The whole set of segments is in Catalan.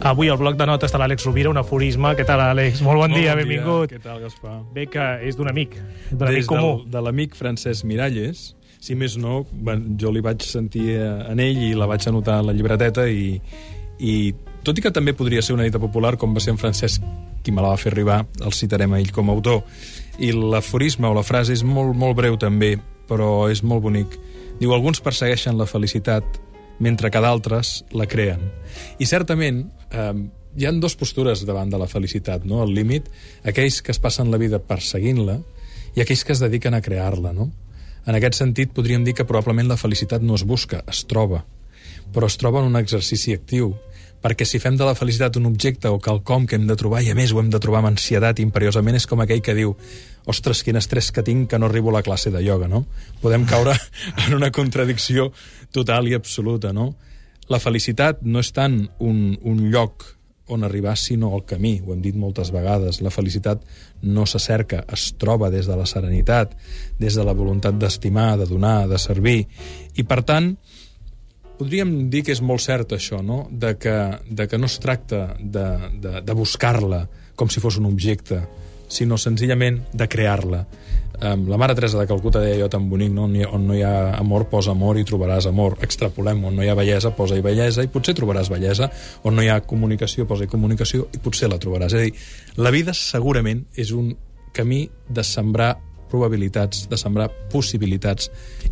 Avui al bloc de notes de l'Àlex Rovira, un aforisme. Què tal, Àlex? Molt bon, Molt dia, bon benvingut. Què tal, Gaspar? Bé que és d'un amic, d'un amic comú. del, de l'amic Francesc Miralles, si més no, jo li vaig sentir eh, en ell i la vaig anotar a la llibreteta i, i tot i que també podria ser una dita popular, com va ser en Francesc qui me la va fer arribar, el citarem a ell com a autor. I l'aforisme o la frase és molt, molt breu també, però és molt bonic. Diu, alguns persegueixen la felicitat mentre que d'altres la creen. I certament, eh, hi han dues postures davant de la felicitat, no? El límit, aquells que es passen la vida perseguint-la i aquells que es dediquen a crear-la, no? En aquest sentit, podríem dir que probablement la felicitat no es busca, es troba. Però es troba en un exercici actiu, perquè si fem de la felicitat un objecte o quelcom que hem de trobar, i a més ho hem de trobar amb ansietat imperiosament, és com aquell que diu ostres, quin estrès que tinc que no arribo a la classe de ioga, no? Podem caure en una contradicció total i absoluta, no? La felicitat no és tant un, un lloc on arribar, sinó el camí. Ho hem dit moltes vegades. La felicitat no se cerca, es troba des de la serenitat, des de la voluntat d'estimar, de donar, de servir. I, per tant, podríem dir que és molt cert això, no? de, que, de que no es tracta de, de, de buscar-la com si fos un objecte, sinó senzillament de crear-la. Um, la mare Teresa de Calcuta deia jo tan bonic, no? on, hi, on no hi ha amor, posa amor i trobaràs amor. Extrapolem, on no hi ha bellesa, posa-hi bellesa i potser trobaràs bellesa. On no hi ha comunicació, posa-hi comunicació i potser la trobaràs. És a dir, la vida segurament és un camí de sembrar probabilitats, de sembrar possibilitats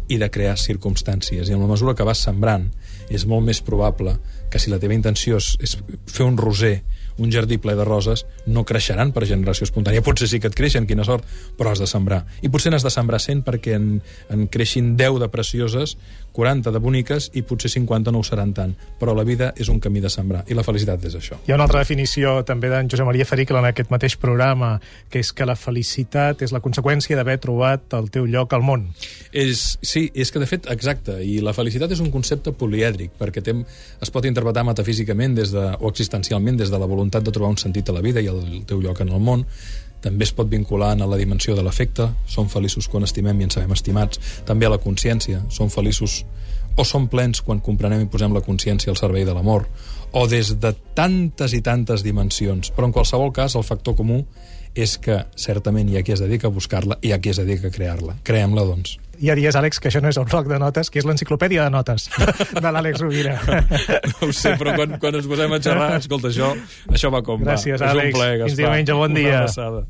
i de crear circumstàncies. I en la mesura que vas sembrant, és molt més probable que si la teva intenció és, és fer un roser, un jardí ple de roses, no creixeran per generació espontània. Potser sí que et creixen, quina sort, però has de sembrar. I potser n'has de sembrar 100 perquè en, en creixin 10 de precioses, 40 de boniques i potser 50 no ho seran tant. Però la vida és un camí de sembrar i la felicitat és això. Hi ha una altra definició també d'en Josep Maria Fericle en aquest mateix programa, que és que la felicitat és la conseqüència d'haver trobat el teu lloc al món. És, sí, és que de fet, exacte, i la felicitat és un concepte polièdric, perquè tem, es pot interpretar metafísicament des de, o existencialment des de la voluntat de trobar un sentit a la vida i el teu lloc en el món, també es pot vincular a la dimensió de l'afecte, som feliços quan estimem i ens sabem estimats, també a la consciència, som feliços o som plens quan comprenem i posem la consciència al servei de l'amor, o des de tantes i tantes dimensions. Però en qualsevol cas, el factor comú és que certament hi ha qui es dedica a buscar-la i hi ha qui es dedica a crear-la. Creem-la, doncs. Ja dies, Àlex, que això no és un bloc de notes, que és l'enciclopèdia de notes de l'Àlex Rovira. No ho sé, però quan, quan ens posem a xerrar, escolta, això, això va com Gràcies, va. Àlex. Un ple, Fins diumenge, bon dia. Una abraçada.